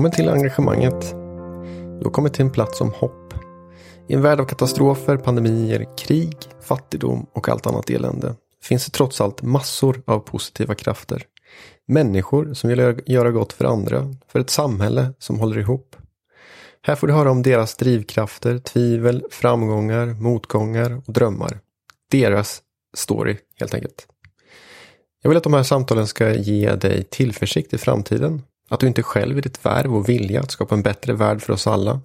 Välkommen till engagemanget. Du har kommit till en plats om hopp. I en värld av katastrofer, pandemier, krig, fattigdom och allt annat elände finns det trots allt massor av positiva krafter. Människor som vill göra gott för andra, för ett samhälle som håller ihop. Här får du höra om deras drivkrafter, tvivel, framgångar, motgångar och drömmar. Deras story helt enkelt. Jag vill att de här samtalen ska ge dig tillförsikt i framtiden. Att du inte själv i ditt värv och vilja att skapa en bättre värld för oss alla.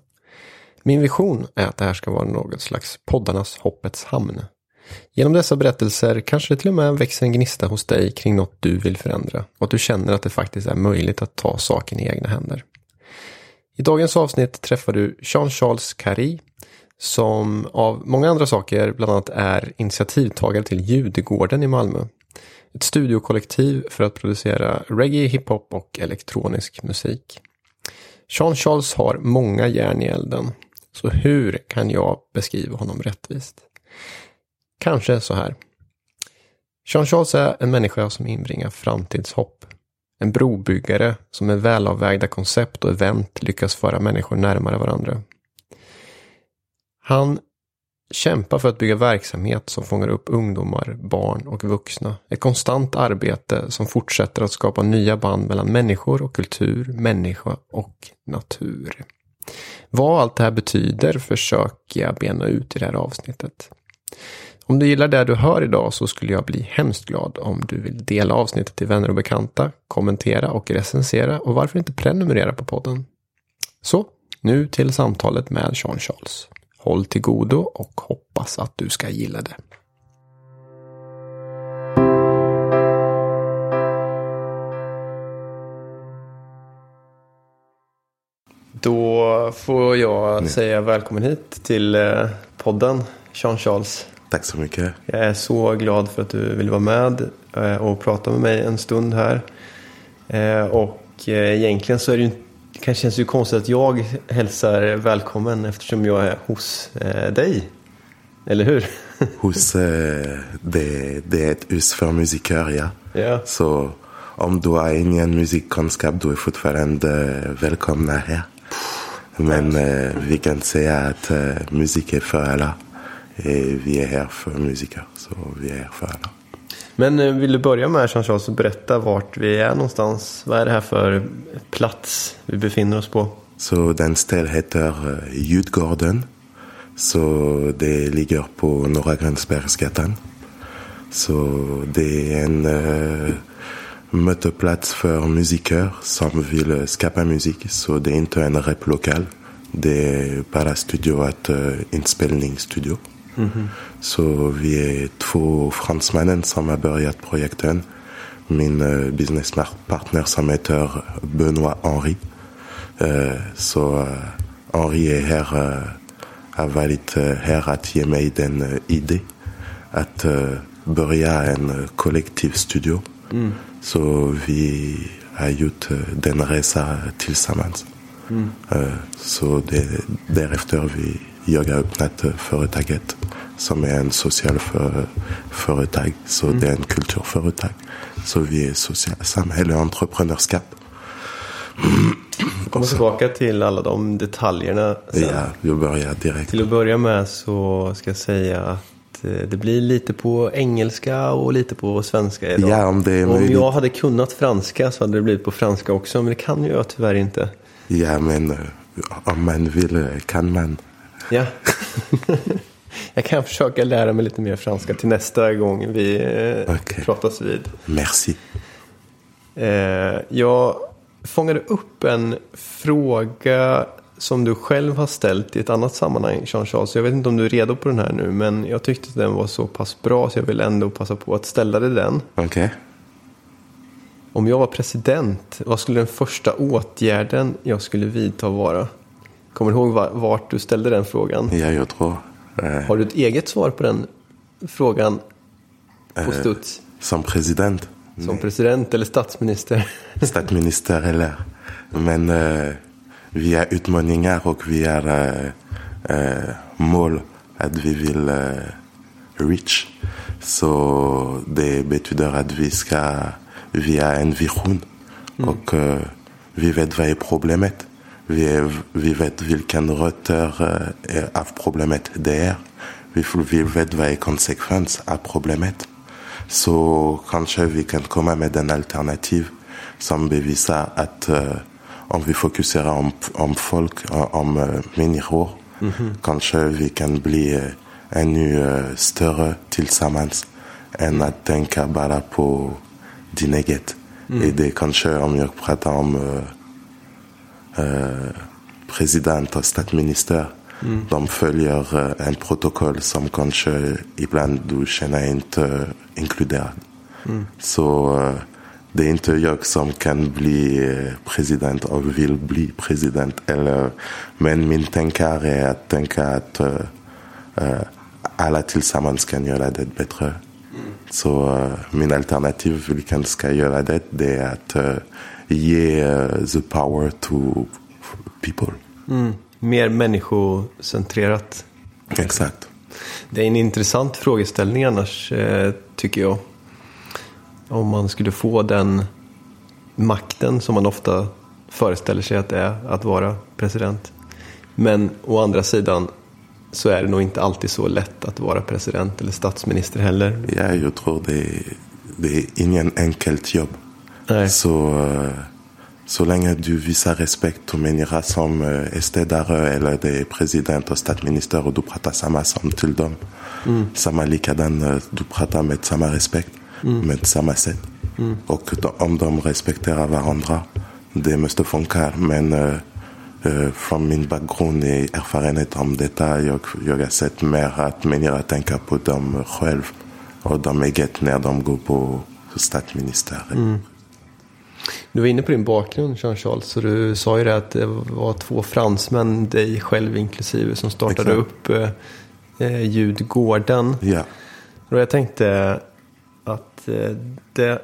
Min vision är att det här ska vara något slags poddarnas hoppets hamn. Genom dessa berättelser kanske det till och med växer en gnista hos dig kring något du vill förändra och att du känner att det faktiskt är möjligt att ta saken i egna händer. I dagens avsnitt träffar du Jean-Charles Carrie som av många andra saker bland annat är initiativtagare till Judegården i Malmö. Ett studiokollektiv för att producera reggae, hiphop och elektronisk musik. Sean Charles har många järn i elden. Så hur kan jag beskriva honom rättvist? Kanske så här. Sean Charles är en människa som inbringar framtidshopp. En brobyggare som med välavvägda koncept och event lyckas föra människor närmare varandra. Han kämpa för att bygga verksamhet som fångar upp ungdomar, barn och vuxna. Ett konstant arbete som fortsätter att skapa nya band mellan människor och kultur, människa och natur. Vad allt det här betyder försöker jag bena ut i det här avsnittet. Om du gillar det du hör idag så skulle jag bli hemskt glad om du vill dela avsnittet till vänner och bekanta, kommentera och recensera och varför inte prenumerera på podden. Så, nu till samtalet med Sean Charles. Håll till godo och hoppas att du ska gilla det. Då får jag säga välkommen hit till eh, podden, Jean Charles. Tack så mycket. Jag är så glad för att du vill vara med eh, och prata med mig en stund här. Eh, och egentligen så är det ju det kanske känns ju konstigt att jag hälsar välkommen eftersom jag är hos dig. Eller hur? Hos, det, det är ett hus för musiker, ja. ja. Så om du har ingen musikkunskap, du är fortfarande välkomna här. Men eh, vi kan säga att eh, musik är för alla. Eh, vi är här för musiker, så vi är här för alla. Men eh, vill du börja med Jean-Charles och berätta vart vi är någonstans? Vad är det här för plats vi befinner oss på? Så den ställ heter eh, Ljudgården. Så det ligger på Norra Gränsbergsgatan. Så det är en eh, uh, möteplats för musiker som vill skapa musik. Så det är inte en replokal. Det är bara studio, att uh, inspelningsstudio. Så vi är två fransmän som har börjat projekten. Min uh, businesspartner som heter Benoit Henri. Uh, så uh, Henri är här, uh, har varit här att ge mig den idé att börja en kollektiv studio. Mm. Så vi har gjort den resa tillsammans. Mm. Så det, därefter vi, jag har öppnat företaget som är en social för, företag. Så mm. det är en kulturföretag. Så vi är social, samhälle och entreprenörskap. Komma tillbaka till alla de detaljerna. Sen. Ja, jag börjar direkt. Till att börja med så ska jag säga att Eh, det blir lite på engelska och lite på svenska idag. Ja, om, det är om jag hade kunnat franska så hade det blivit på franska också, men det kan ju jag tyvärr inte. Ja, men eh, om man vill eh, kan man. Ja. jag kan försöka lära mig lite mer franska till nästa gång vi okay. pratas vid. Merci. Jag fångade upp en fråga som du själv har ställt i ett annat sammanhang, Jean Charles. Jag vet inte om du är redo på den här nu, men jag tyckte att den var så pass bra så jag vill ändå passa på att ställa dig den. Okej. Okay. Om jag var president, vad skulle den första åtgärden jag skulle vidta vara? Kommer du ihåg vart du ställde den frågan? Ja, jag tror. Eh... Har du ett eget svar på den frågan på eh, studs? Som president? Som Nej. president eller statsminister? Statsminister eller... Men... Eh vi har utmaningar och vi har äh, äh, mål att vi vill äh, reach. Så det betyder att vi ska, vi har en vision mm. och vi vet vad är problemet. Vi, är, vi vet vilken rötter av problemet det är. Vi, vi vet vad är konsekvens av problemet. Så kanske vi kan komma med en alternativ som bevisar att om vi fokuserar om, om folk, om människor, mm -hmm. kanske vi kan bli ännu uh, större tillsammans än att tänka bara på din eget. Mm. Det kanske om jag pratar om president och statsminister. Mm. De följer uh, en protokoll som kanske ibland du känner inte inkluderad. Mm. Så det är inte jag som kan bli president och vill bli president. Eller, men min tankar är att tänka att alla tillsammans kan göra det bättre. Så uh, min alternativ, vilken ska göra det, det är att uh, ge the power to people. Mm. Mer människocentrerat. Exakt. Det är en intressant frågeställning annars, tycker jag. Om man skulle få den makten som man ofta föreställer sig att det är att vara president. Men å andra sidan så är det nog inte alltid så lätt att vara president eller statsminister heller. Ja, jag tror det, det är ingen enkelt jobb. Nej. Så, eh, så länge du visar respekt till människor som är städare eller det är president och statsminister och du pratar samma som till dem. Mm. Samma likadan, eh, du pratar med samma respekt, mm. med samma sätt. Mm. Och om de respekterar varandra, det måste funka. Men eh, Eh, från min bakgrund i erfarenhet om detta. Jag, jag har sett mer att människor tänker på dem själv och de eget när de går på statsminister. Mm. Du var inne på din bakgrund Jean-Charles, så du sa ju det att det var två fransmän, dig själv inklusive, som startade Exakt. upp eh, eh, Ljudgården. Ja. Och jag tänkte att eh, det,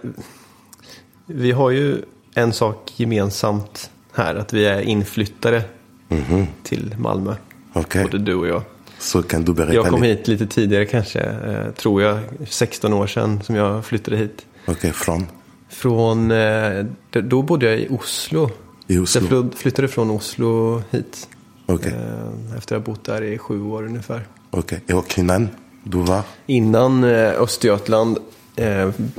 vi har ju en sak gemensamt här, att vi är inflyttare mm -hmm. till Malmö. Okay. Både du och jag. Så kan du berätta Jag kom hit lite tidigare kanske, eh, tror jag, 16 år sedan som jag flyttade hit. Okej, okay, från? Från, eh, då bodde jag i Oslo. I Oslo? Jag flyttade från Oslo hit. Okay. Eh, efter att ha bott där i sju år ungefär. Okej, okay. och innan du var? Innan Östergötland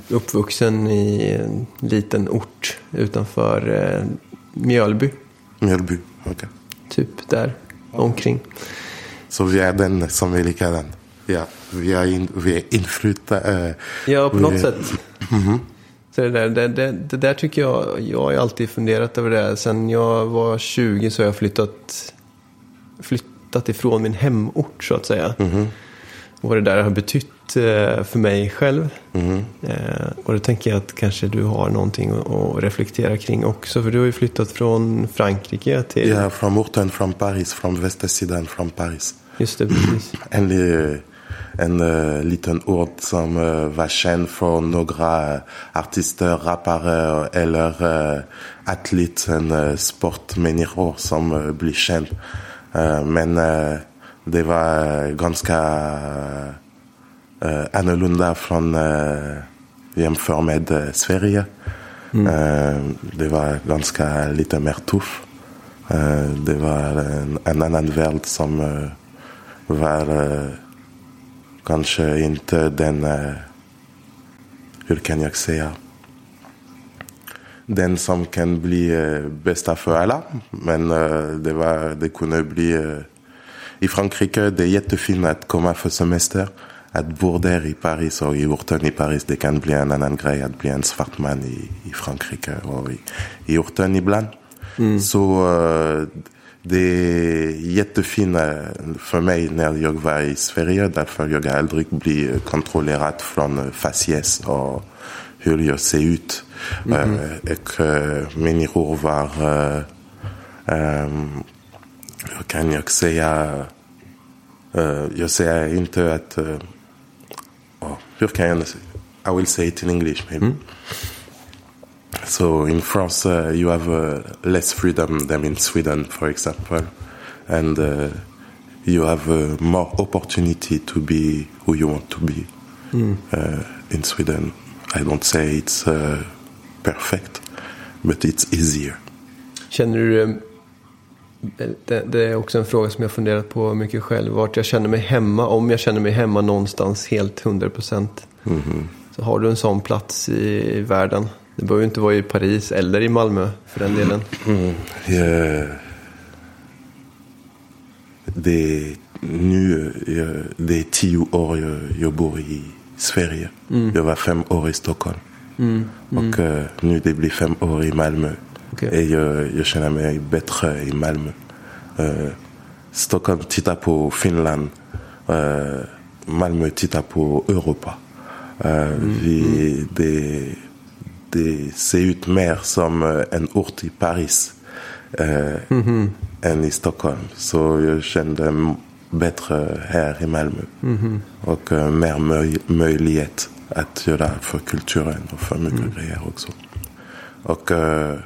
uppvuxen i en liten ort utanför Mjölby. Mjölby, okej. Okay. Typ där omkring. Så vi är den som är likadan? Ja, vi är, in, vi är inflyttade. Ja, på något är... sätt. Mm -hmm. Så det, där, det, det, det, där tycker jag, jag har alltid funderat över det. Sen jag var 20 så har jag flyttat, flyttat ifrån min hemort så att säga. Mm. Och vad det där har betytt Eh, för mig själv. Mm. Och då tänker jag att kanske du har någonting att reflektera kring också. För du har ju flyttat från Frankrike till... Ja, från orten, från Paris, från västsidan från Paris. Just det, precis. En, en uh, liten ort som uh, var känd för några artister, rappare eller uh, atleter, uh, sportmänniskor som uh, blir känd. Uh, men det var ganska uh, annorlunda från uh, jämför med uh, Sverige. Mm. Uh, det var ganska lite mer tuff. Uh, det var en, en annan värld som uh, var kanske inte den, hur kan jag säga, den som kan bli bästa för alla. Men det, var, det kunde bli i Frankrike, det är jättefint att komma för semester att bo där i Paris och i orten i Paris det kan bli en annan grej att bli en svart man i, i Frankrike och i, i orten ibland. Mm. Så det är jättefint för mig när jag var i Sverige därför jag aldrig blir kontrollerad från faciès och hur jag ser ut. Mm. Uh, och uh, människor var, uh, um, hur kan jag säga, jag säger inte att oh, hur kan jag I will say it in English maybe. Mm. So in France uh, you have uh, less freedom than in Sweden for example and uh, you have uh, more opportunity to be who you want to be mm. in Sweden. I don't say it's uh, perfect but it's easier. Känner du det, det är också en fråga som jag funderat på mycket själv. Vart jag känner mig hemma. Om jag känner mig hemma någonstans helt 100 procent. Mhm. Så har du en sån plats i världen. Det behöver ju inte vara i Paris eller i Malmö för den delen. Jag, det, är nu, jag, det är tio år jag, jag bor i Sverige. Jag var fem år i Stockholm. Och eh, nu det blir fem år i Malmö. Okej. Och jag, jag känner mig bättre i Malmö. Eh, Stockholm tittar på Finland. Eh, Malmö tittar på Europa. Eh, vi, det, det ser ut mer som eh, en ort i Paris eh, än i Stockholm. Så jag kände bättre här i Malmö. Och eh, mer möj- möjlighet att göra för kulturen och för mycket grejer också. Och eh,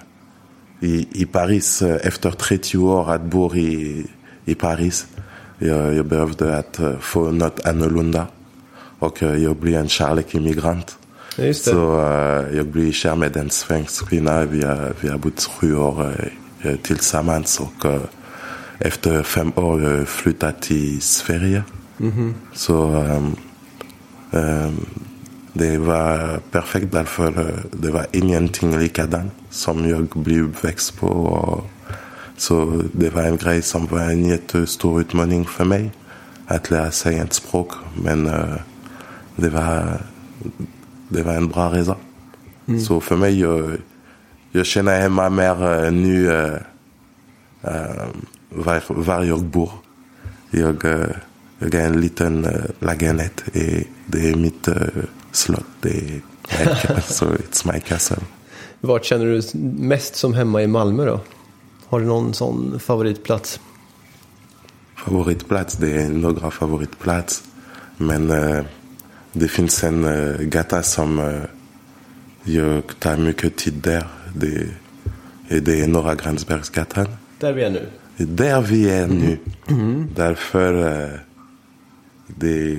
i, i Paris, eh, efter 30 år att bo i, i Paris, jag, jag behövde att eh, få något annorlunda. Och jag blev en kärlekimmigrant. Just det. Så eh, jag blev kär med en svensk kvinna. Vi har, vi har bott sju år eh, tillsammans. Och eh, efter fem år jag flyttat till Sverige. Så ehm, ehm, det var perfekt därför eh, det var ingenting likadant som jag blev uppväxt på. Och, så det var en grej som var en jättestor utmaning för mig. Att lära sig ett språk. Men eh, det var, det var en bra resa. Så för mig, jag, jag känner hemma mer nu eh, var, var jag bor. Jag, jag är en liten lägenhet. Det är mitt slott. Det är so it's my castle. Vart känner du mest som hemma i Malmö då? Har du någon sån favoritplats? Favoritplats, det är några favoritplats. Men eh, det finns en eh, gata som eh, jag tar mycket tid där. Det, det är Norra Gränsbergsgatan. Där vi är nu. Där vi är nu. Därför eh, det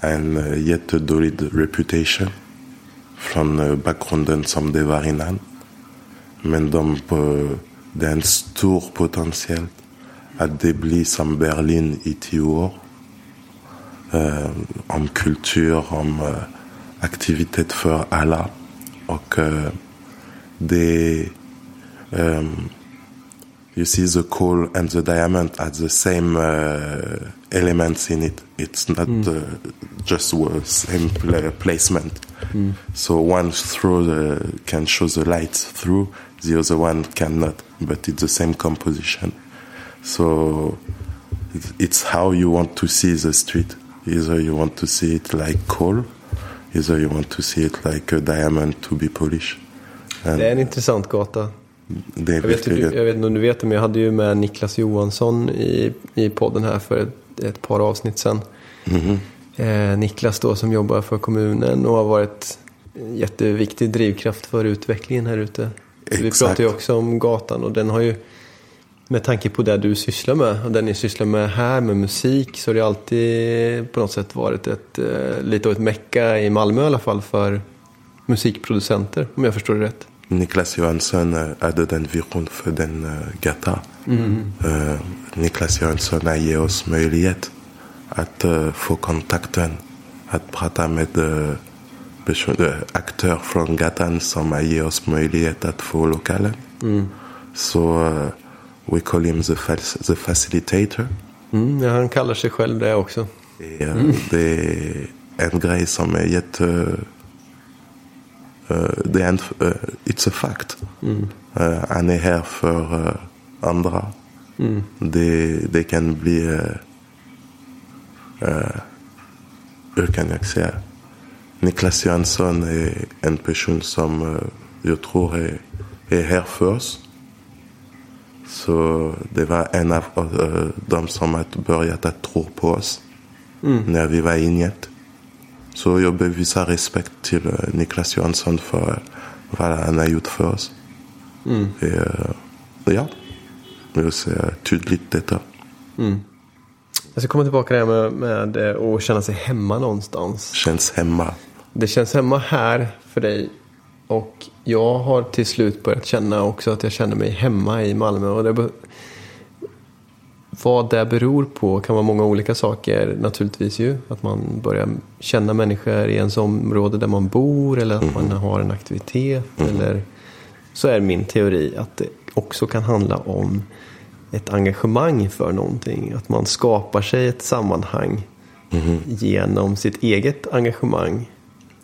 är en eh, jättedålig reputation från eh, bakgrunden som det var innan. Men de, på, det är en stor potential att det blir som Berlin i tio år. Om kultur, om eh, aktivitet för alla. Och eh, det um, you see the coal and the diamond as the same uh, elements in it. It's not uh, just the same pla- placement. So one through the, can show the light through, the other one cannot, but it's the same composition. So it's how you want to see the street. Either you want to see it like coal, either you want to see it like a diamond to be polished. And Det är en intressant gata. det är Jag vet, verkligen- jag vet inte om du vet det, men jag hade ju med Niklas Johansson i, i podden här för ett, ett par avsnitt sedan. Eh, Niklas då som jobbar för kommunen och har varit jätteviktig drivkraft för utvecklingen här ute. Så vi Exakt. pratar ju också om gatan och den har ju med tanke på det du sysslar med och det ni sysslar med här med musik så har det alltid på något sätt varit ett, eh, lite av ett mecka i Malmö i alla fall för musikproducenter om jag förstår det rätt. Niklas Johansson hade den vision för den eh, gata. Eh, Niklas Johansson har gett oss möjlighet att eh, få kontakten, att prata med uh, aktörer från gatan som har gett oss möjlighet att få lokalen. Så eh, we call him the, the facilitator. Mm, ja, han kallar sig själv det också. Det är, det är en grej som är jätte... eh, det är en, eh, it's a fact. Eh, han är här för andra. Det, det kan bli... Uh, hur kan jag säga? Niklas Johansson är en person som jag tror är, är här för oss. Så det var en av uh, de som har börjat att tro på oss när vi var inget. Så jag bevisar respekt till eh, Niklas Johansson för vad han har gjort för oss. Eh, ja, jag ser tydligt detta. Jag ska komma tillbaka till det här med, med eh, att känna sig hemma någonstans. Känns hemma. Det känns hemma här för dig Och jag har till slut börjat känna också att jag känner mig hemma i Malmö. Och det vad det beror på kan vara många olika saker naturligtvis ju. Att man börjar känna människor i ens område där man bor eller att man har en aktivitet. Eller så är min teori att det också kan handla om ett engagemang för någonting. Att man skapar sig ett sammanhang genom sitt eget engagemang.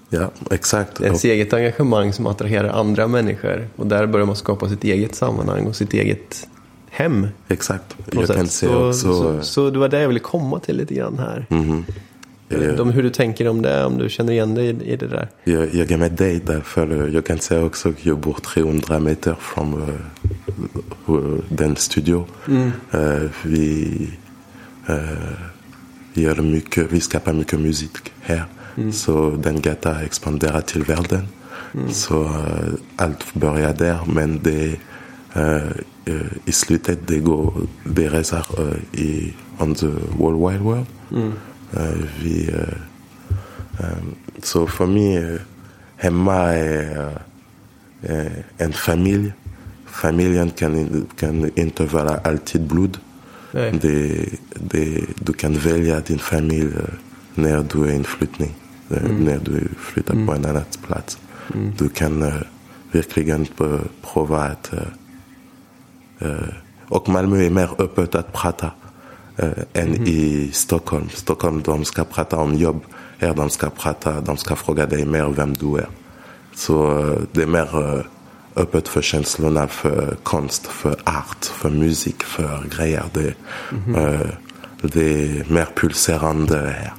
Ja, exakt. Ens eget engagemang som attraherar andra människor. Och där börjar man skapa sitt eget sammanhang och sitt eget hem. Exakt. Jag kan se så, också... så, så det var det jag ville komma till lite grann här. Mhm. Eh, De, hur du tänker om det, om du känner igen dig i, i det där. Jag, jag är med dig därför jag kan säga också att jag bor 300 meter från uh, den studio. Eh, vi, uh, gör mycket, vi skapar mycket musik här. Så den gatan expanderar till världen. Så eh, allt börjar där men det eh, i slutet det går, det reser eh, i on the whole wide world. Eh, vi, eh, eh, så för mig, hemma är en familj. Familjen kan, kan inte vara alltid blod. Det, det, du kan välja din familj när du är inflyttning. Eh, När du flyttar på en annan plats. Du kan eh, verkligen prova att... eh, och Malmö är mer öppet att prata än i Stockholm. Stockholm de ska prata om jobb. Här de ska prata, de ska fråga dig mer vem du är. Så det är mer öppet för känslorna för konst, för art, för musik, för grejer. Det, eh, det är mer pulserande här.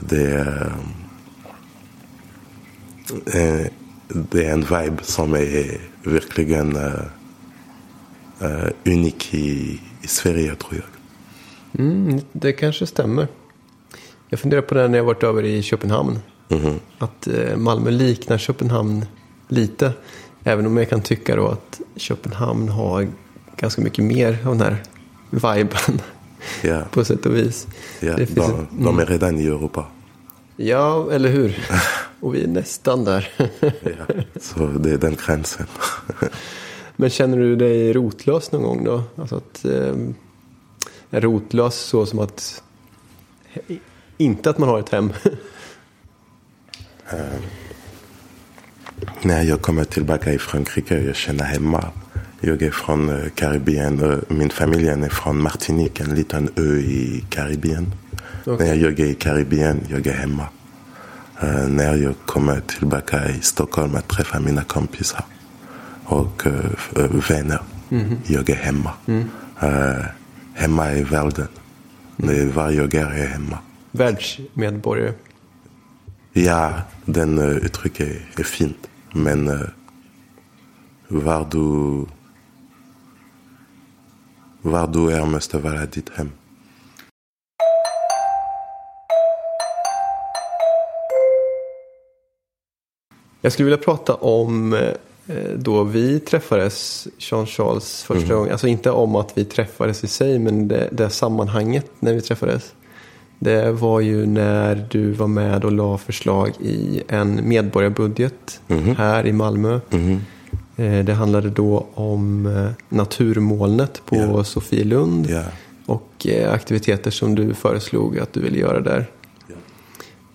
Det är, eh, det är en vibe som är verkligen eh, eh, unik i, i Sverige tror jag. Mm, det kanske stämmer. Jag funderar på det när jag varit över i Köpenhamn. Att eh, Malmö liknar Köpenhamn lite. Även om jag kan tycka då att Köpenhamn har ganska mycket mer av den här viben. Ja, på sätt och vis. finns de, ett- de är redan i Europa. Ja, eller hur? Och vi är nästan där. Ja, så det är den gränsen. Men känner du dig rotlös någon gång då? Alltså att, eh, är rotlös så som att, inte att man har ett hem. När jag kommer tillbaka i Frankrike, jag känner hemma. Jag är från eh, Karibien. eh, Min familj är från Martinique, en liten ö i Karibien. Okej. När jag är i Karibien, jag är hemma. Eh, när jag kommer tillbaka i Stockholm att träffa mina kompisar och eh, f- eh, vänner. Jag är hemma. Eh, hemma i världen. Det är var jag är, är hemma. Världsmedborgare. Ja, den uh, uttrycket är, är fint. Men uh, var du var du är måste vara ditt hem. Jag skulle vilja prata om eh, då vi träffades, Jean Charles, första gången. Alltså inte om att vi träffades i sig, men det, det sammanhanget när vi träffades. Det var ju när du var med och la förslag i en medborgarbudget här i Malmö. Eh, Det handlade då om eh, naturmolnet på Ja. Sofielund. Ja. Och aktiviteter som du föreslog att du ville göra där.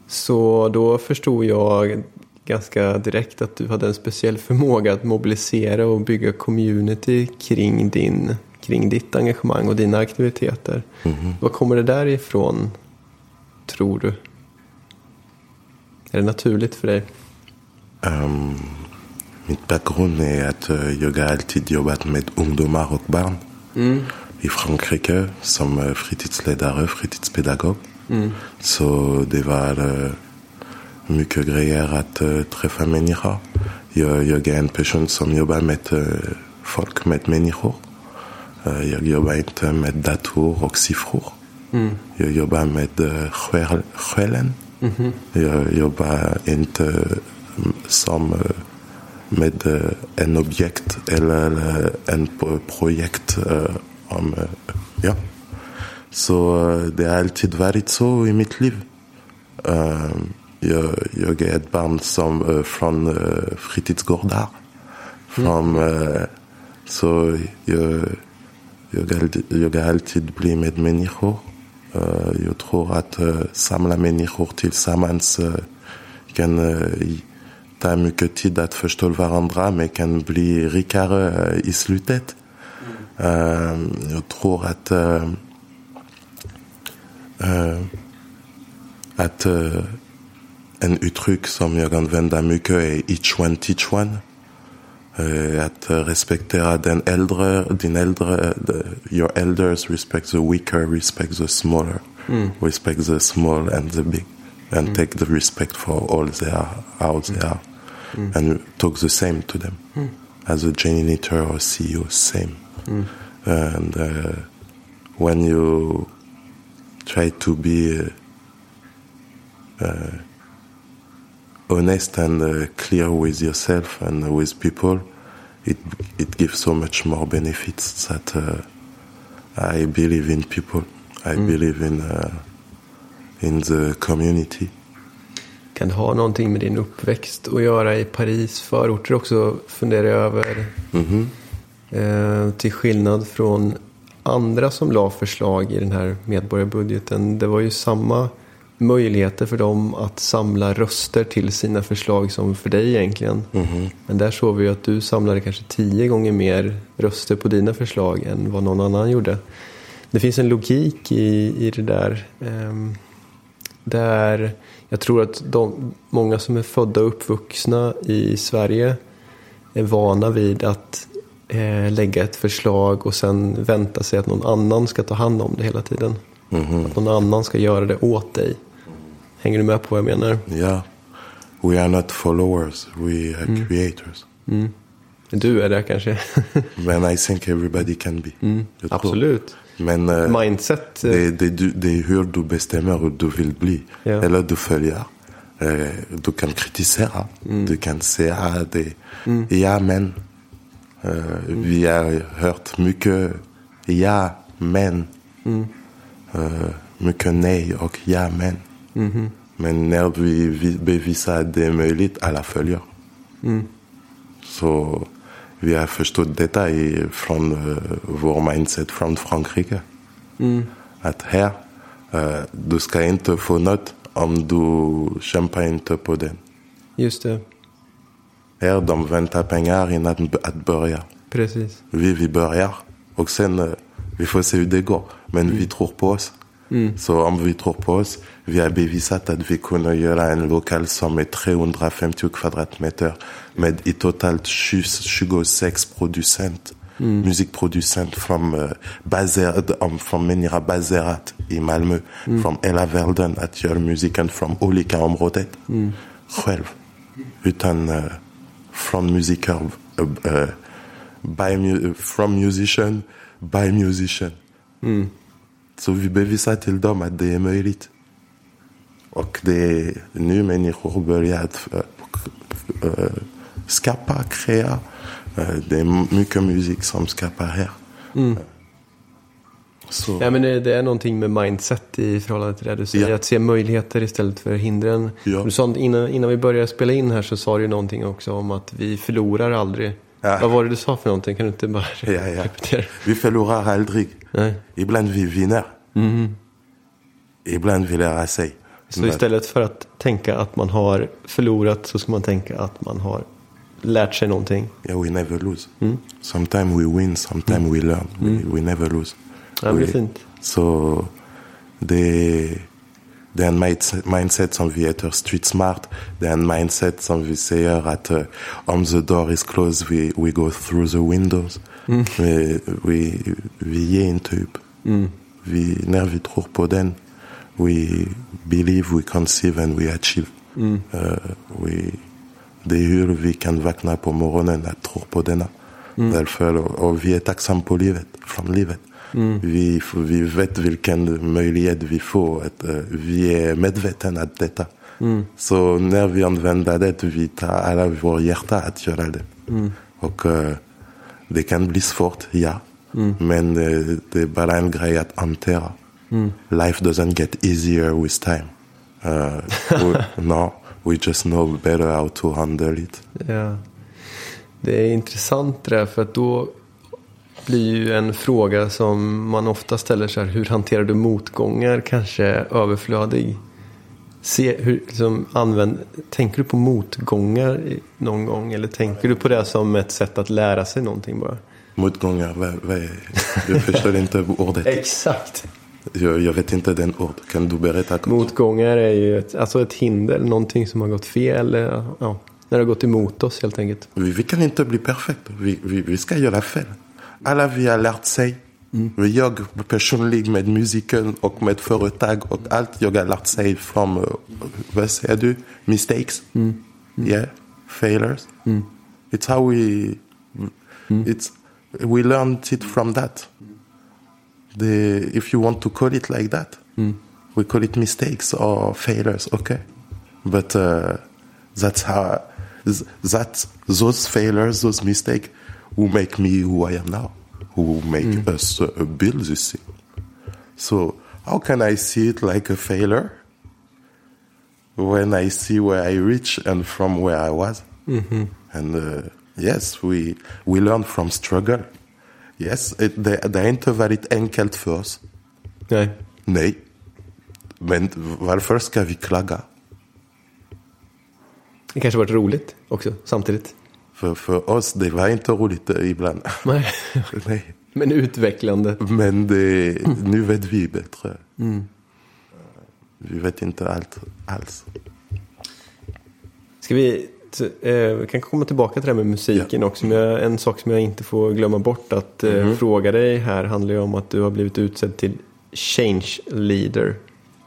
Så då förstod jag ganska direkt att du hade en speciell förmåga att mobilisera och bygga community kring, din, kring ditt engagemang och dina aktiviteter. Var kommer det där ifrån, tror du? Är det naturligt för dig? Um, mitt bakgrund är att uh, jag har alltid jobbat med ungdomar och barn i Frankrike som uh, fritidsledare, fritidspedagog. Så det var uh, mycket grejer att uh, träffa människor. Jag, jag är en person som jobbar med uh, folk, med människor. Uh, jag jobbar inte med dator och siffror. Jag jobbar med själ, själen. Jag jobbar inte mm, som med en objekt eller en pro- projekt. om, ja. Så det har alltid varit så i mitt liv. Uh, jag, jag är ett barn som, uh, från uh, fritidsgårdar. Från, uh, så jag, jag, alltid, jag har alltid blivit med människor. Uh, jag tror att uh, samla människor tillsammans uh, kan uh, ta mycket tid att förstå varandra men kan bli rikare uh, i slutet. Uh, jag tror att uh, uh, att uh, en uttryck som jag använder mycket är each one teach one. Uh, att uh, respektera den äldre, din äldre, the, your elders respect the weaker, respect the smaller, respect the small and the big, and take the respect for all they are, how they are, and talk the same to them. As a janitor or CEO, same. And uh, when you try to be uh, uh, honest and uh, clear with yourself and with people, it it gives so much more benefits that uh, I believe in people. I believe in uh, in the community. Kan ha någonting med din uppväxt att göra i Paris förorter också? Funderar jag över. Eh, till skillnad från andra som la förslag i den här medborgarbudgeten. Det var ju samma möjligheter för dem att samla röster till sina förslag som för dig egentligen. Men där såg vi ju att du samlade kanske tio gånger mer röster på dina förslag än vad någon annan gjorde. Det finns en logik i, i det där. ehm, där jag tror att de, många som är födda och uppvuxna i Sverige är vana vid att eh, lägga ett förslag och sen vänta sig att någon annan ska ta hand om det hela tiden. Att någon annan ska göra det åt dig. Hänger du med på vad jag menar? Yeah, we are not followers, we are creators. Du är det kanske? Men I think everybody can be. Tror. Absolut. Men eh, Mindset. eh, det, det, det är hur du bestämmer hur du vill bli. Ja. Eller du följer. Eh, du kan kritisera. Du kan säga det. Ja, men. Eh, Vi har hört mycket ja, men. Eh, mycket nej och ja, men. Men när vi, vi bevisar att det är möjligt, alla följer. Så vi har förstått detta i, från uh, vår mindset från Frankrike. Att här, eh, du ska inte få något om du kämpar inte på den. Just det. Här de väntar pengar innan att, börja. Precis. Vi, vi börjar och sen eh, vi får se hur det går. Men vi tror på oss. Så om vi tror på oss, vi har bevisat att vi kunde göra en lokal som är 350 kvadratmeter med i totalt 20 26 producent, musikproducent från, uh, baserad, om, från människor baserat i Malmö, från hela världen att göra musiken från olika områden. Själv. Utan uh, från musiker, uh, uh, by mu- from musician, by musician. Så vi bevisar till dem att det är möjligt. Och det är nu människor börjar att äh, äh, skapa, krea. Äh, det är mycket musik som skapar här. Så, Ja, men det, är någonting med mindset i förhållande till det du säger. Ja. Att se möjligheter istället för hindren. Ja. Du sa, innan, innan vi började spela in här så sa du någonting också om att vi förlorar aldrig. Ja. Vad var det du sa för någonting? Kan du inte bara repetera? Vi förlorar aldrig. Nej. Ibland vi vinner. Ibland vi lär sig. Så istället för att tänka att man har förlorat så ska man tänka att man har lärt sig någonting. Yeah, we never lose. Sometimes we win, sometimes we learn. We, we never lose. Ja, det är fint. Så det, det är en mindset, som vi heter street smart. Det är en mindset som vi säger att uh, om the door is closed we, we go through the windows. Vi, vi, vi ger inte upp. Vi, när vi tror på den, we believe, we conceive and we achieve. Uh, we, det är hur vi kan vakna på morgonen att tro på denna. Därför, och vi är tacksamma på livet, från livet. Vi, vi vet vilken möjlighet vi får. Att, eh, vi är medvetna om detta. Så när vi använder det, vi tar alla vår hjärta att göra det. Och eh, det kan bli svårt, ja. Men det är bara en grej att hantera. Life doesn't get easier with time. Uh, we, no, we just know better how to handle it. Ja. Det är intressant det där för att då blir ju en fråga som man ofta ställer så här, hur hanterar du motgångar kanske överflödig? Se, hur, liksom, använd, tänker du på motgångar någon gång eller tänker du på det som ett sätt att lära sig någonting bara? Motgångar, vad, vad är, jag förstår inte ordet. Exakt. Jag, jag vet inte den ord. Kan du berätta? kort? Motgångar är ju ett, alltså ett hinder, någonting som har gått fel. eller, Ja, när det har gått emot oss helt enkelt. Vi, vi kan inte bli perfekta. Vi, vi, vi ska göra fel. Alla vi har lärt sig. Jag personligen med musiken och med företag och allt jag har lärt sig från, eh, vad säger du, mistakes? Yeah, failures. It's how we, it's, we learned it from that. The, if you want to call it like that, we call it mistakes or failures, okay? But uh, that's how that those failures, those mistakes, who make me who I am now, who make us uh, build this thing. So how can I see it like a failure when I see where I reach and from where I was? And uh, yes, we we learn from struggle. Yes, it, det, det är inte väldigt enkelt för oss. Nej. Nej. Men varför ska vi klaga? Det kanske varit roligt också samtidigt. För, för oss, det var inte roligt eh, ibland. Nej. Nej. Men utvecklande. Men det, nu vet vi bättre. Vi vet inte allt alls. Ska vi t- eh, vi kan komma tillbaka till det här med musiken också. Men jag, en sak som jag inte får glömma bort att eh, fråga dig här handlar ju om att du har blivit utsedd till Change Leader.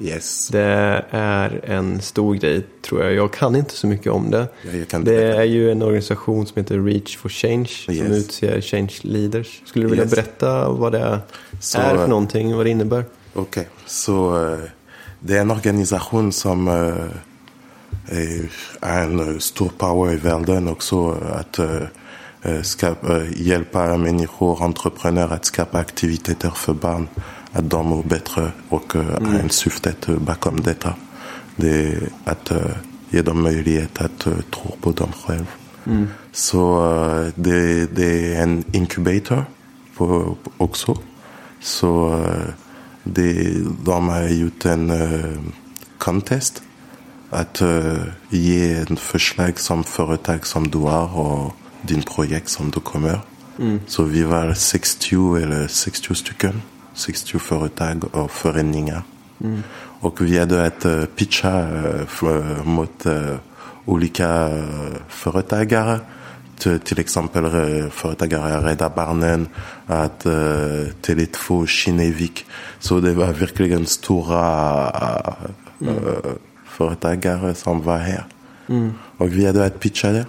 Yes. Det är en stor grej tror jag. Jag kan inte så mycket om det. Ja, det är ju en organisation som heter Reach for Change som Yes. utser Change Leaders. Skulle du vilja Yes. berätta vad det Så, är för eh, någonting, vad det innebär? Okej, så eh, det är en organisation som är- har en eh, stor power i världen också att eh, eh, skapa, eh, hjälpa människor, entreprenörer att skapa aktiviteter för barn, att de mår bättre och eh, har en syftet eh, bakom detta. Det är att eh, ge dem möjlighet att eh, tro på dem själva. Så eh, det, det är en inkubator på, också. Så eh, det, de har gjort en eh, contest att eh, ge en förslag som företag som du har och din projekt som du kommer. Så vi var 60 eller 60 stycken, 60 företag och föreningar. Och vi hade att uh, pitcha för, mot olika uh, företagare. Till, till exempel uh, företagare Rädda Barnen, att uh, Tele2 Kinnevik. Så det var verkligen stora uh, företagare som var här. Och vi hade att pitcha det.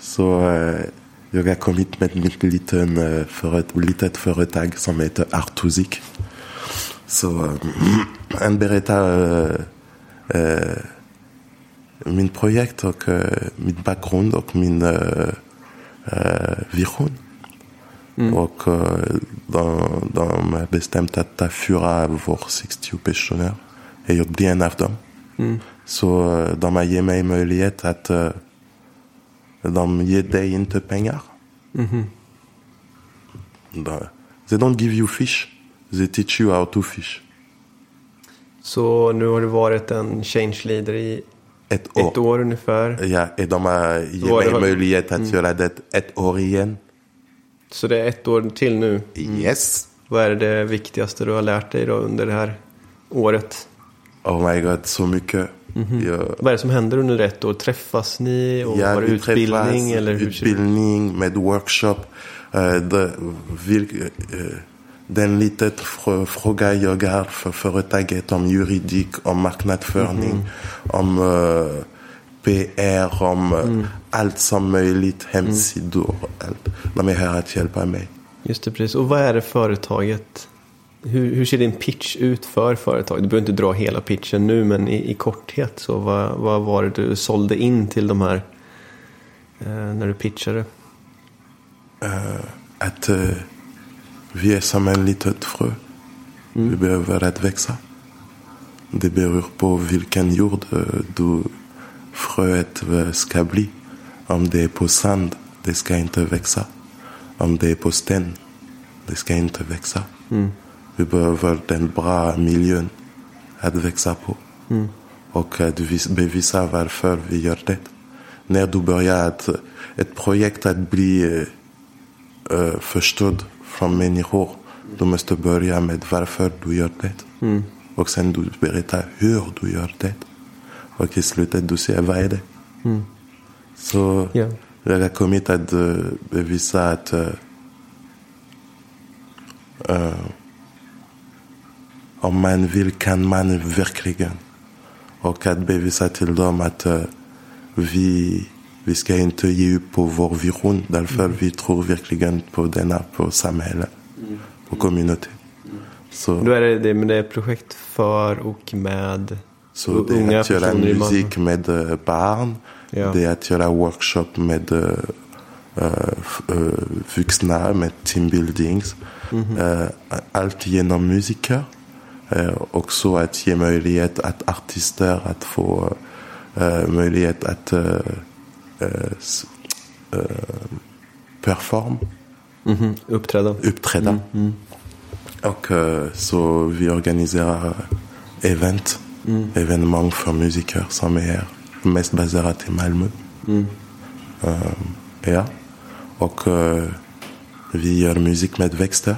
Så uh, jag har kommit med mitt liten, uh, föret, litet företag som heter Artusic. Så eh, han berättar eh, eh, min projekt och eh, min bakgrund och min eh, eh, vision. Och eh, de, de har bestämt att ta fyra av våra 60 personer. Och jag blir en av dem. Så eh, de har gett mig möjlighet att eh, de ger dig inte pengar. De- They don't give you fish. They teach you how to fish. Så nu har du varit en Change Leader i Ett år. ett år ungefär. Ja, och de har gett mig möjlighet att göra det ett år igen. Så det är ett år till nu. Yes. Vad är det viktigaste du har lärt dig då under det här året? Oh my god, så mycket. Jag, Vad är det som händer under ett år? Träffas ni och har du vi utbildning? Eller hur det utbildning med workshop. Uh, det, vil, eh, den litet fr- fråga jag har för företaget om juridik, om marknadsföring, Mhm. om eh, PR, om eh, Mm. allt som möjligt, hemsidor. Allt. De är här att hjälpa mig. Just det, precis. Och vad är det företaget? Hur, hur ser din pitch ut för företaget? Du behöver inte dra hela pitchen nu, men i, i korthet så vad, vad var det du sålde in till de här eh, när du pitchade? att eh, vi är som en litet frö. Vi behöver att växa. Det beror på vilken jord eh, du fröet ska bli. Om det är på sand, det ska inte växa. Om det är på sten, det ska inte växa. Vi behöver den bra miljön att växa på. Och att vis- bevisa varför vi gör det. När du börjar ett, ett projekt att bli eh, eh, förstådd från människor. Du måste börja med varför du gör det. Och sen du berättar hur du gör det. Och i slutet du säger vad är det. Så Ja. jag har kommit att eh, bevisa att eh, eh, om man vill kan man verkligen. Och att bevisa till dem att eh, vi, vi ska inte ge upp på vår vision. Därför vi tror verkligen på denna, på samhället, på community. Så, Då är det, det, men det är projekt för och med så u- det är unga att göra Malmö. musik med eh, barn. Ja. Det är att göra workshop med eh, vuxna, med teambuildings. Mhm. Eh, allt genom musiker. Eh, också att ge möjlighet att artister att få eh, möjlighet att eh, eh, s- eh, perform, Mhm, uppträda. uppträda. Och eh, så vi organiserar event, evenemang för musiker som är mest baserat i Malmö. Eh, ja. Och vi gör musik med växter.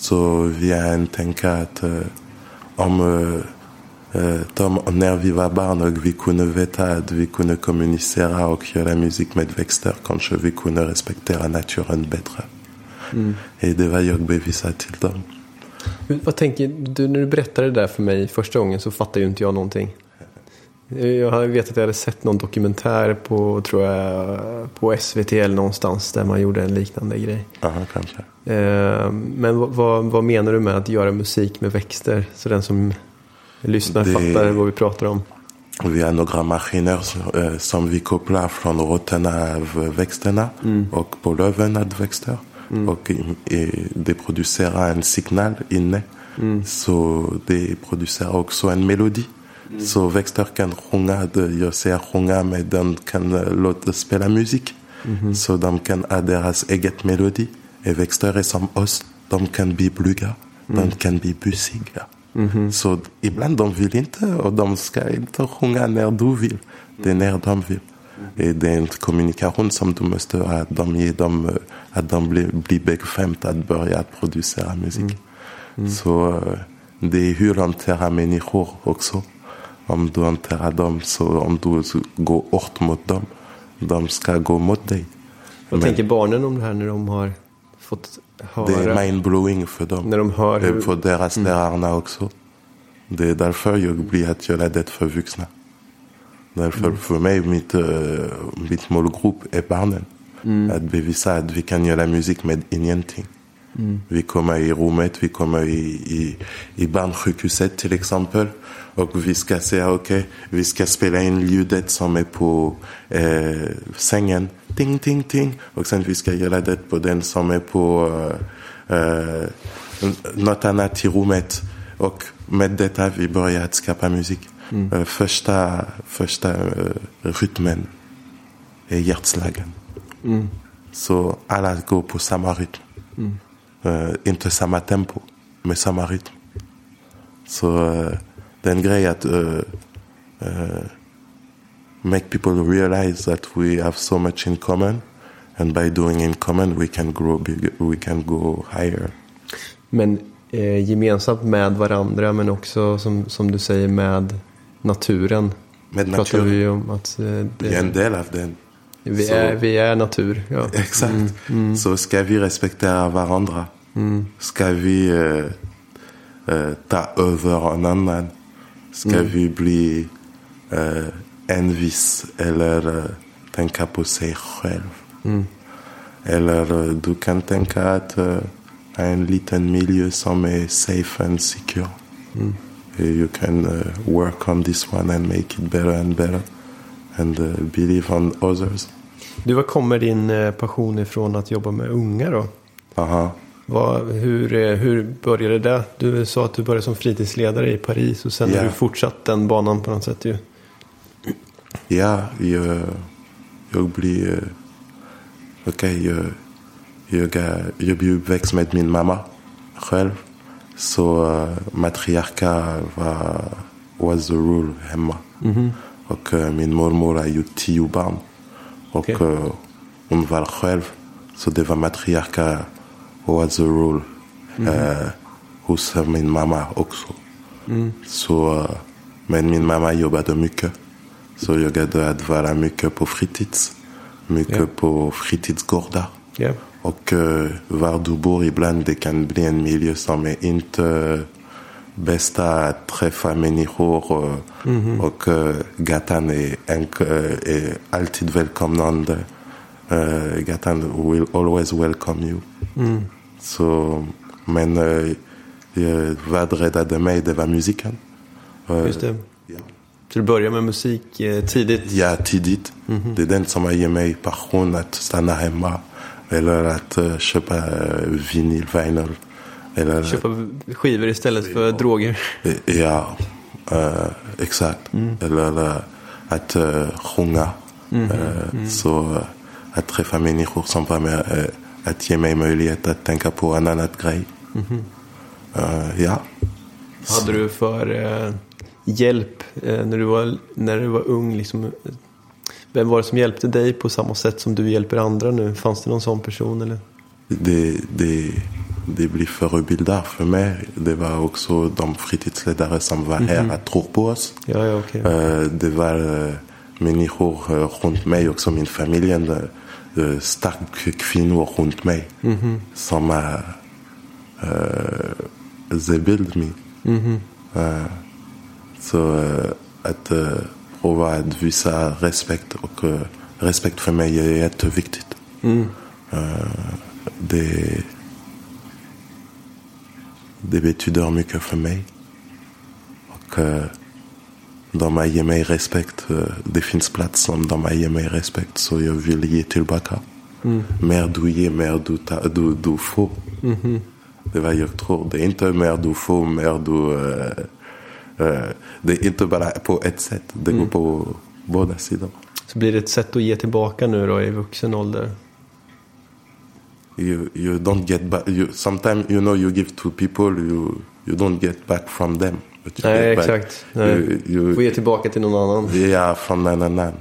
Så en tänka att eh, om eh, eh, de, när vi var barn och vi kunde veta att vi kunde kommunicera och göra musik med växter kanske vi kunde respektera naturen bättre. Och det var jag bevisat till dem. Vad tänker du när du berättade det där för mig första gången så fattade ju inte jag någonting. Jag hade- vet att jag hade sett någon dokumentär på, tror jag, på SVT eller någonstans där man gjorde en liknande grej. Aha, kanske. Eh, Men vad, vad, menar du med att göra musik med växter? Så den som lyssnar Det- fattar vad vi pratar om. Vi har några maskiner eh, som vi kopplar från rötterna av växterna och på löven av växter. Och i, i, det producerar en signal inne. Så det producerar också en melodi. Så växter kan sjunga, jag säger sjunga men de kan låta spela musik. Så de kan ha deras eget melodi. Och växter är som oss, de kan bli blyga, de kan bli busiga. Så ibland de vill inte och de ska inte sjunga när du vill. Det är när de vill. Eh, Det är en kommunikation som du måste ha. Att de ger dem, eh, att de blir, blir bekvämt att börja producera musik. Så eh, det är hur de hanterar människor också. Om du hanterar dem, så om du går hårt mot dem, de ska gå mot dig. Vad tänker barnen om det här när de har fått höra? det är mindblowing för dem. När de hör hur- Eh, För deras lärarna också. Det är därför jag blir att göra det för vuxna. Därför för mig, mitt, uh, mitt målgrupp är barnen. Att bevisa att vi kan göra musik med ingenting. Vi kommer i rummet, vi kommer i, i, i barnsjukhuset till exempel. Och vi ska säga okej, vi ska spela in ljudet som är på eh, sängen. Ting, ting, ting. Och sen vi ska göra det på den som är på eh, eh, något annat i rummet. Och med detta vi börjar att skapa musik. Eh, första första eh, rytmen är hjärtslagen. Så alla går på samma rytm. Eh, inte samma tempo, men samma rytm. Så eh, det är en grej att eh, make people realize that we have so much in common. And by doing in common we can grow bigger, we can go higher. Men eh, gemensamt med varandra men också som, som du säger med naturen. Med Pratar naturen. vi om att eh, Vi är en det, del av den. Vi, så- är, vi är natur. Ja. Exakt. Så ska vi respektera varandra. Ska vi eh, eh, ta över en annan. Ska vi bli eh, envis eller eh, tänka på sig själv? Eller eh, du kan tänka att eh, en liten miljö som är safe and secure. Eh, You can uh, work on this one and make it better and better. And uh, believe on others. Du, var kommer din eh, passion ifrån att jobba med unga då? Aha. Vad, hur, eh, hur började det? Du sa att du började som fritidsledare i Paris och sen Ja. har du fortsatt den banan på något sätt ju. Ja, jag, jag blir... eh, Okej, jag, jag, är- jag blir uppväxt med min mamma själv. Så uh, matriarka var, was the rule hemma. Och eh, min mormor har ju tio barn. Och eh, hon var själv. Så det var matriarka was the rule. eh, hos min mamma också. Så, eh, men min mamma jobbade mycket. Så jag hade att vara mycket på fritids. Mycket Ja. på fritidsgårdar. Ja. Och uh, var du bor ibland det kan bli en miljö som är inte bästa träffa människor. Och, och eh, gatan är, eh, är alltid välkomnande. Uh, gatan will always welcome you. Så, men uh, vad räddade mig det var musiken. Eh, Just det. Ja. Så du började med musik eh, tidigt. Ja, tidigt. Det är den som har gett mig passion att stanna hemma. Eller att uh, köpa uh, vinyl, vinyl. Eller, Köpa skivor istället för droger. Eh, Ja, eh, exakt. Eller eh, att uh, sjunga. Eh, Så eh, att träffa människor som var med. eh, att ge mig möjlighet att tänka på en annan grej. Eh, ja. Vad hade du för eh, hjälp eh, när, du var, när du var ung? Liksom, eh, vem var det som hjälpte dig på samma sätt som du hjälper andra nu? Fanns det någon sån person? Eller? det, det, det blir förebilder för mig. Det var också de fritidsledare som var här att tro på oss. Ja, ja, okej. Eh, Det var eh, människor eh, runt mig, också min familj. Starka kvinnor runt mig som har they build me. Eh, Så eh, att prova att visa respekt och respekt för mig är jätteviktigt. Eh, det, det betyder mycket för mig. Och eh, de gett mig respekt. Eh, Det finns plats som de gett mig respekt så jag vill ge tillbaka. Mer du ger, mer du, ta, du, du får. Det är vad jag tror. Det är inte mer du får, mer du... eh, eh, det är inte bara på ett sätt. Det går på båda sidor. Så blir det ett sätt att ge tillbaka nu då i vuxen ålder? You, you don't get back. You, sometimes you know you give to people, you, you don't get back from them. But you Nej, get back- exakt. Nej. You, you, Få ge tillbaka till någon annan. Ja, från någon annan.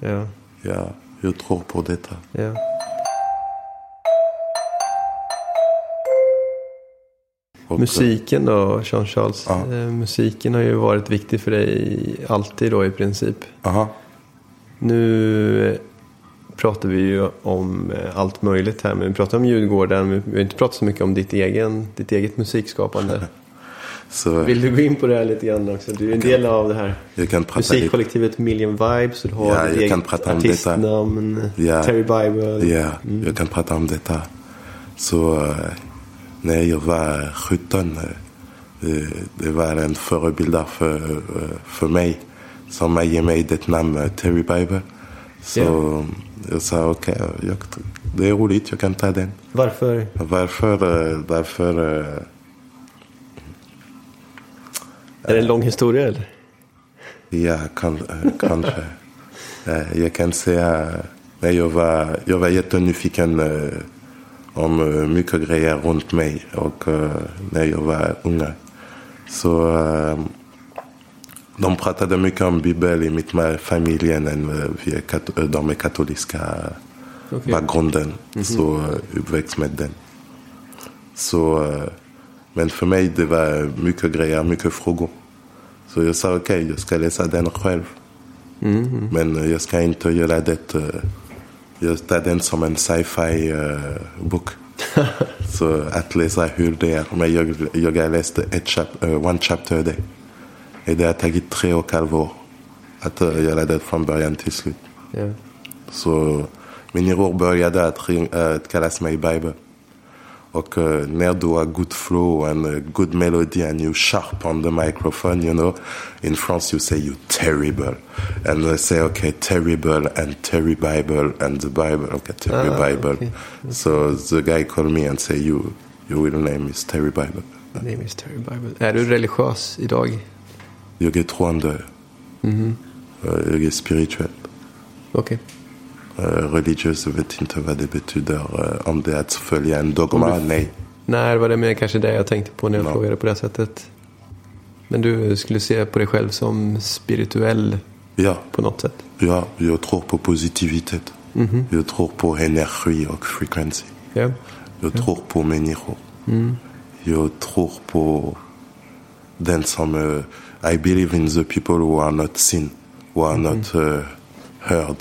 Ja, Ja, jag tror på detta. ja. Och, Musiken då, Jean-Charles? Ja. Eh, musiken har ju varit viktig för dig alltid då i princip. Aha. Nu pratar vi ju om eh, allt möjligt här. Men vi pratar om Djurgården. men Vi har inte pratat så mycket om ditt, egen, ditt eget musikskapande. Så Vill du gå in på det här lite grann också? Du är en del av det här kan musikkollektivet Million Vibes. Och du har Ja, ditt jag eget kan prata om detta. artistnamn. Ja. Terry Bible. Ja, jag kan prata om detta. Så eh, när jag var 17, eh, det, det var en förebild för, för mig som har gett mig det namn Terry Bible. Så Ja. jag sa okej, jag det är roligt, jag kan ta den. Varför? Varför, eh, varför eh, Är det en lång historia eller? Ja, kan, eh, kanske. Eh, Jag kan säga, när jag var, jag var jättenyfiken eh, om eh, mycket grejer runt mig och eh, när jag var ung. Så eh, de pratade mycket om Bibeln i mitt ma- familjen. Vi är kat- eh, de är katoliska Okej. bakgrunden. Så eh, uppväxt med den. Så, men för mig det var mycket grejer, mycket frågor. Så jag sa okej, jag ska läsa den själv. Men eh, jag ska inte göra det. Jag tar den som en sci-fi bok. så att läsa hur det är. Men jag, jag har läst ett chap, eh, one chapter a day. Och Det har tagit tre och ett halvt år att göra det från början till slut. Ja. Så min bror började att, ring, att kallas mig Bible. Och uh, när du har good flow and uh, good melody and you sharp on the microphone, you know, in France you say you terrible. And they say, okay, terrible and Terry Bible and the Bible, okay, Terry Ah, Bible. okay. So the guy called me and say, you, your real name is Terry Bible. Name is Terry Bible. Är du religiös idag? Jag är troende. Mhm. Eh, Jag är spirituell. Okej. Eh, Religiös, jag vet inte vad det betyder. eh, Om det är att följa en dogma, du- nej. Nej, var det mer kanske det jag tänkte på när jag Ja. frågade på det sättet. Men du skulle se på dig själv som spirituell Ja, på något sätt? ja, jag tror på positivitet. Mhm. Jag tror på energi och frekvens. Ja. Jag tror på människor. Jag tror på den som... I believe in the people who are not seen, who are not uh, heard,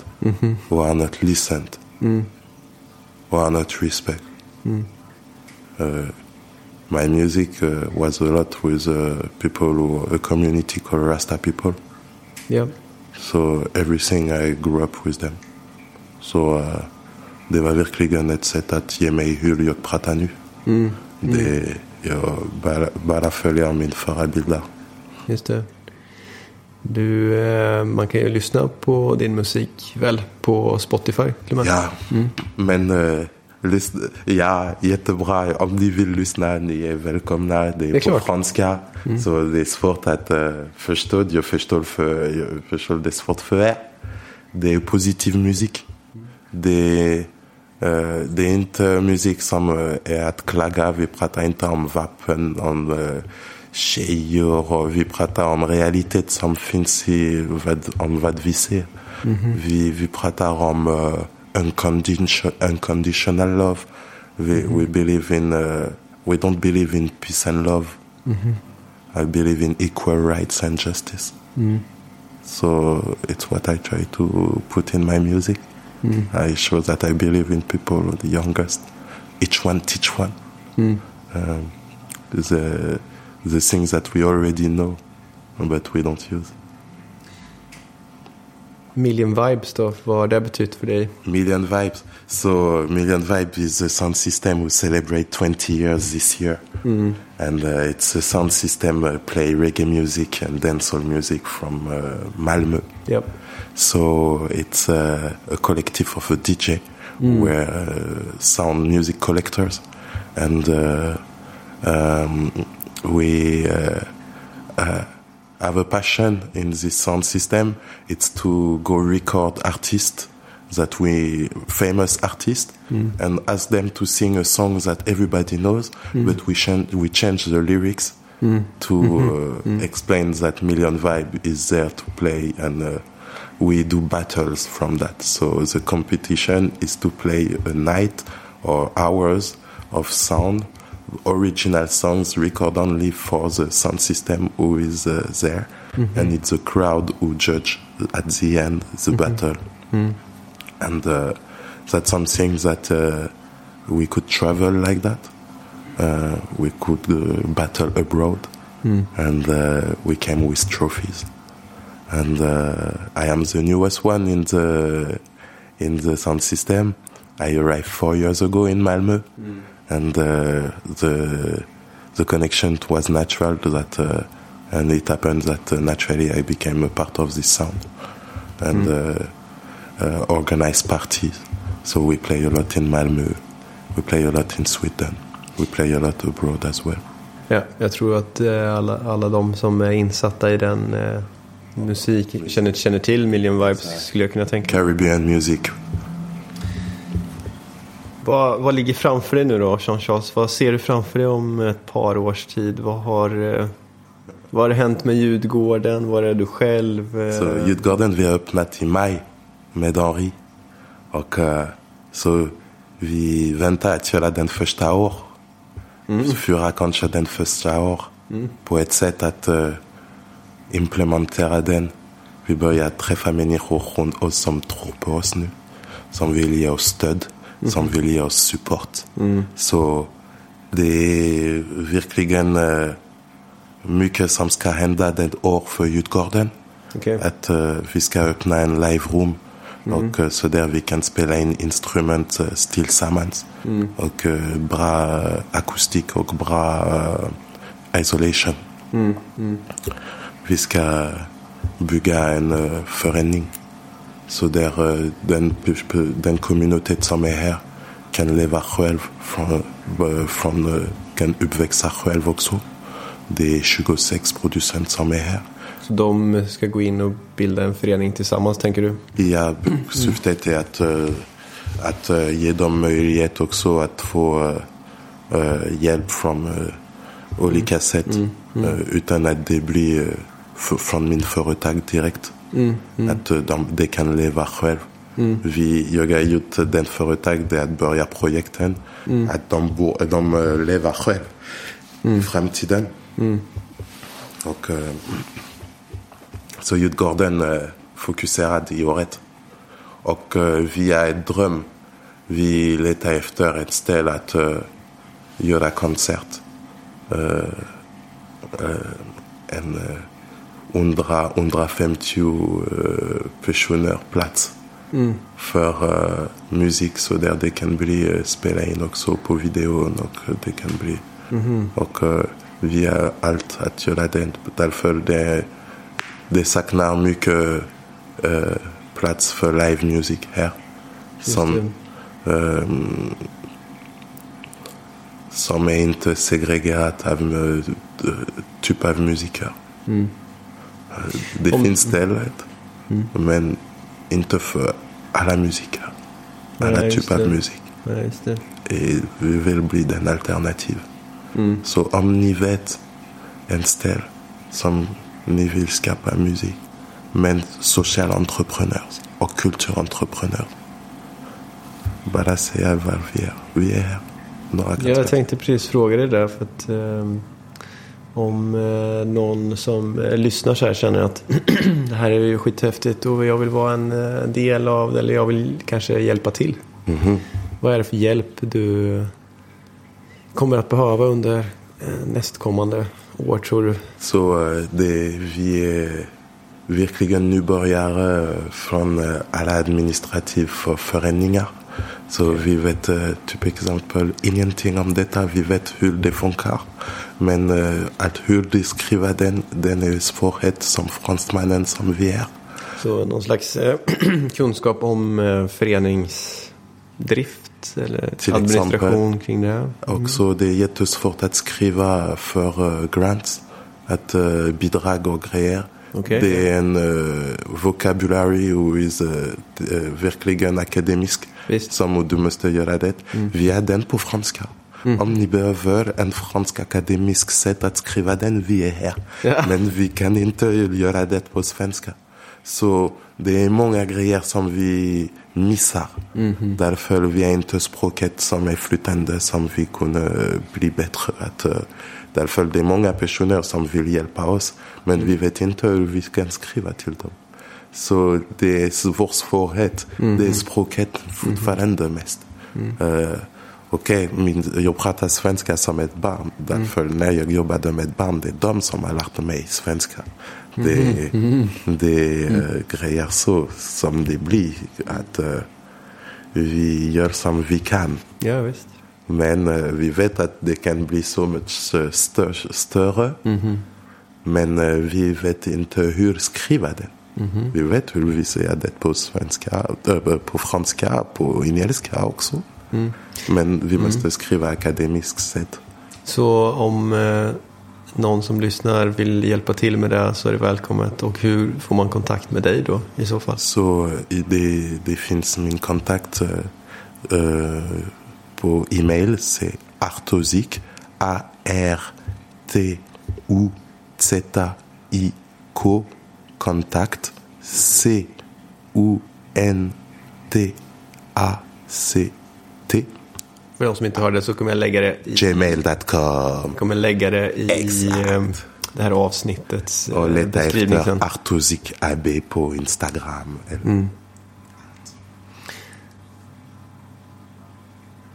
who are not listened, who are not respect. Uh, my music uh, was a lot with uh, people who, a community called Rasta people. Ja. So everything I grew up with them. So det var verkligen ett sätt att ge mig hur jag pratar nu. Det, jag bara, bara följer min förebilder. Just det. Du, eh, man kan ju lyssna på din musik väl på Spotify till och med? Ja, men uh, lyssna, ja, jättebra. Om ni vill lyssna, ni är välkomna. Det är, Det är på klart. franska, så det är svårt att uh, förstå. Jag förstår, för, jag förstår det är svårt för er. Det är positiv musik. Det, eh, det är inte musik som eh, är att klaga. Vi pratar inte om vapen, om uh, tjejer. Och vi pratar om realitet som finns i vad, om vad vi ser. Vi, vi pratar om uh, uncondition, unconditional love. We, we believe in, uh, we don't believe in peace and love. I believe in equal rights and justice. So it's what I try to put in my music. I show that I believe in people, the youngest. Each one teach one. Um, the, the things that we already know, but we don't use. Million Vibes då, vad har det betytt för dig? Million Vibes. So Million Vibes is a sound system who celebrate 20 years this year. And uh, it's a sound system uh, play reggae music and dancehall music from uh, Malmö. Ja. So it's uh, a collective of a DJ. We're uh, sound music collectors, and uh, um, we uh, uh, have a passion in this sound system. It's to go record artists that we famous artists and ask them to sing a song that everybody knows, but we change we change the lyrics to uh, explain that Million Vibe is there to play and. Uh, we do battles from that. So the competition is to play a night or hours of sound, original songs recorded only for the sound system who is uh, there, and it's the crowd who judge at the end the battle. And uh, that's something that uh, we could travel like that. Uh, we could uh, battle abroad, and uh, we came with trophies. And uh, I am the newest one in the in the sound system. I arrived four years ago in Malmö, and the the connection was natural to that, uh, and it happened that uh, naturally I became a part of this sound and uh, organized parties. So we play a lot in Malmö, we play a lot in Sweden, we play a lot abroad as well. Ja, jag tror att eh, alla, alla de som är insatta i den eh, musik känner, känner till Million Vibes skulle jag kunna tänka. Caribbean music, Vad, vad ligger framför dig nu då, Jean-Charles? Vad ser du framför dig om ett par års tid? Vad har, eh, vad har hänt med Djurgården? Var är du själv? Eh, Så Djurgården vi har öppnat i maj med Henri. Och eh, så vi väntar att göra den första år. Fyra kanske den första år. På ett sätt att eh, implementera den. Vi börjar träffa människor runt oss som tror på oss nu. Som vill ge oss stöd. Som vill ge oss support. Så det är verkligen eh, mycket som ska hända det år för Djurgården. Okej. Att eh, vi ska öppna en live room och eh, så där vi kan spela in instrument tillsammans. Och eh, bra akustik och bra isolation. Vi ska bygga en förening. Så där eh, den, den communität som är här kan leva själv, från, från, kan uppväxa själv också. Det är 26 producenter som är här. Så de ska gå in och bilda en förening tillsammans tänker du? Ja, syftet är att, att ge dem möjlighet också att få hjälp från olika sätt. Mm. Mm. Utan att det blir från min företag direkt. Mm. mm. Att de, de kan leva själv. Mm. Vi, jag har gjort den företag där att börja projekten. Mm. Att de, bo, de lever själv i framtiden. Och, så Djurgården uh, fokuserad i året. Och uh, via ett dröm vi letar efter ett ställe att uh, göra konsert. en 100, 150 personer plats mm. för musik så där det kan bli spela in också på videon och det kan bli mm. och via allt att göra det. Därför det det saknar mycket uh, plats för live music här. Som, um, som är inte segregerat av uh, typ av musiker. Mm. Det Om, finns stället, mm. men inte för alla musiker. Alla Nej, typer av musik. Nej, vi vill bli den alternativ. Mm. Så om ni vet en ställe som ni vill skapa musik. Men social entrepreneurs och kulturentreprenörer. Bara säga var vi är. Vi är här. Några jag tänkte precis fråga dig där. För att, um, om uh, någon som uh, lyssnar så här känner att det här är ju skithäftigt och jag vill vara en uh, del av det. Eller jag vill kanske hjälpa till. Mm -hmm. Vad är det för hjälp du kommer att behöva under nästkommande år tror du? Så eh, det, vi är verkligen nybörjare från eh, alla administrativa föreningar. Så vi vet eh, typ exempel ingenting om detta. Vi vet hur det funkar. Men att hur de skriver den, den är svårhet som fransmannen som vi är. Så någon slags kunskap om föreningsdrift eller Till administration exempel. kring det? Mm. Också det är jättesvårt att skriva för uh, grants, att uh, bidrag och grejer. Okay. Det är en uh, vocabulary och är uh, verkligen akademisk. Visst. Som du måste göra det. Mm. Vi har den på franska. Mm. Om ni behöver en fransk akademisk sätt att skriva den, vi är här. Ja. Men vi kan inte göra det på svenska. Så det är många grejer som vi missar. Mm -hmm. Därför vi har inte språket som är flytande som vi kunde bli bättre. Att, därför det är många personer som vill hjälpa oss men vi vet inte hur vi kan skriva till dem. Så det är vår svårighet. Mm. Det är språket fortfarande mest. Mm. Uh, Okej, okay, jag pratar svenska som ett barn. Därför mm. när jag jobbade med barn, det är de som har lärt mig svenska. Det, mm. det är mm. grejer så som det blir. Att uh, vi gör som vi kan. Ja, visst. Men uh, vi vet att det kan bli så mycket stör, större. Mm. Men uh, vi vet inte hur skriva den. Mm. Vi vet hur vi säger det på svenska, på franska, på engelska också. Mm. Men vi måste mm. skriva akademiskt sätt. Så om någon som lyssnar vill hjälpa till med det så är det välkommet. Och hur får man kontakt med dig då i så fall? Så det, det finns min kontakt uh, på e-mail. C'est artozik, A-R-T-O-Z-I-K, kontakt, C-O-N-T-A-C-T för de som inte hörde så kommer jag lägga det i... Gmail.com. kommer lägga det i Exakt. Eh, det här avsnittets Och leta efter Artuzik AB på Instagram. Mm.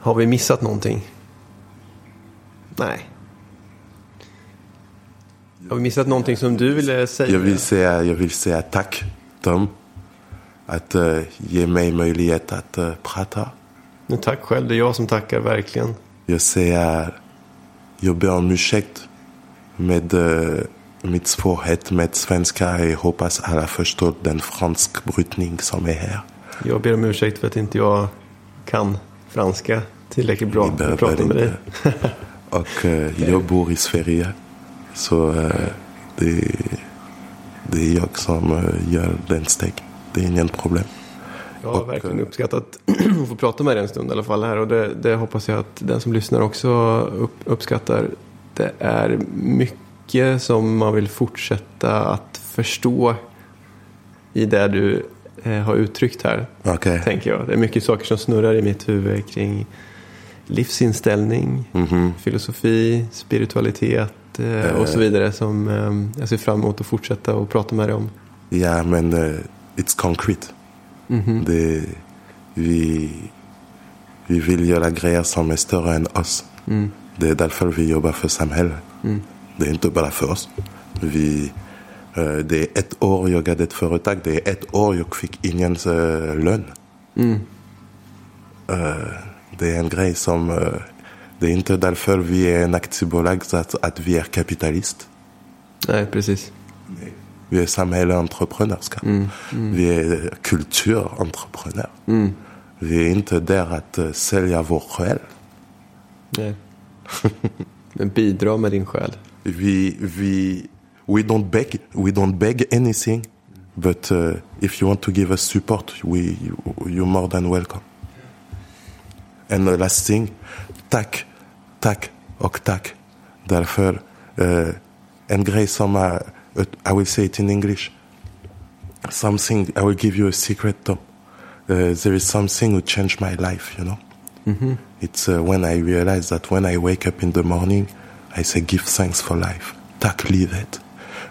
Har vi missat någonting? Nej. Har vi missat någonting som du ville säga? Jag vill säga, jag vill säga tack Tom. Att uh, ge mig möjlighet att uh, prata. Men tack själv, det är jag som tackar verkligen. Jag säger, jag ber om ursäkt med uh, mitt svårighet med svenska. Jag hoppas alla förstår den fransk brytning som är här. Jag ber om ursäkt för att inte jag kan franska tillräckligt bra behöver prata med dig. Och eh, jag bor i Sverige. Så eh, det, det är jag som eh, gör den steg. Det är ingen problem. Jag har Och, verkligen eh, uppskattat att få prata med dig en stund i alla fall här. Och det, det hoppas jag att den som lyssnar också upp, uppskattar. Det är mycket som man vill fortsätta att förstå i det du eh, har uttryckt här. Okej. Tänker jag. Det är mycket saker som snurrar i mitt huvud kring livsinställning, Mhm. filosofi, spiritualitet och så vidare. Som eh, jag ser fram emot att fortsätta och prata med dig om. Ja, men eh, it's concrete. Det, vi, vi vill göra grejer som är större än oss. Det är därför vi jobbar för samhället. Det är inte bara för oss. Vi, eh, det är ett år jag hade ett företag. Det är ett år jag fick ingen eh, lön. Eh, det är en grej som... det är inte därför vi är en aktiebolag att, att vi är kapitalist. Nej, precis. Vi är samhälleentreprenörskap. Vi är kulturentreprenör. Vi är inte där att eh, sälja vår själ. Nej. Men bidra med din själ. Vi, vi, we don't beg, we don't beg anything. But uh, if you want to give us support, we, you're more than welcome. And the last thing, tack, tack och tack. Därför, uh, en grej som, uh, I will say it in English. Something, I will give you a secret though. Uh, there is something who changed my life, you know. It's uh, when I realize that when I wake up in the morning, I say, give thanks for life. Tack livet.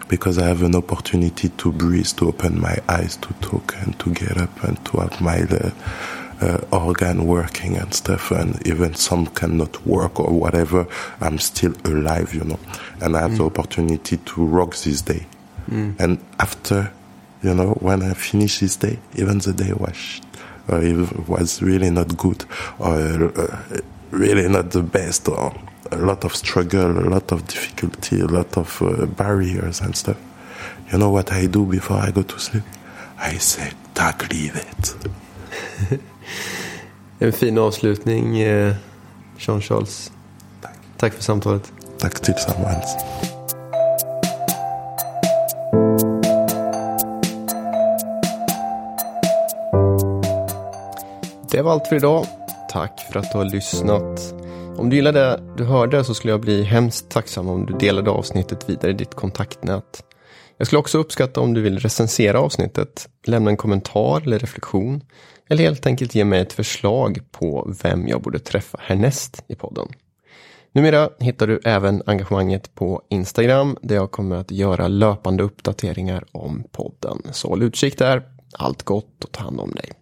Because I have an opportunity to breathe, to open my eyes, to talk, and to get up, and to have my uh, uh, organ working and stuff. And even some cannot work or whatever, I'm still alive, you know. And I have the opportunity to rock this day. And after, you know, when I finish this day, even the day was or it was really not good or uh, really not the best or a lot of struggle, a lot of difficulty, a lot of uh, barriers and stuff. You know what I do before I go to sleep? I say, tack livet. En fin avslutning, eh, Jean Charles. Tack. Tack för samtalet. Tack tillsammans. Det var allt för idag. Tack för att du har lyssnat. Om du gillade det du hörde så skulle jag bli hemskt tacksam om du delade avsnittet vidare i ditt kontaktnät. Jag skulle också uppskatta om du vill recensera avsnittet, lämna en kommentar eller reflektion eller helt enkelt ge mig ett förslag på vem jag borde träffa härnäst i podden. Numera hittar du även engagemanget på Instagram där jag kommer att göra löpande uppdateringar om podden. Så håll utkik där. Allt gott och ta hand om dig.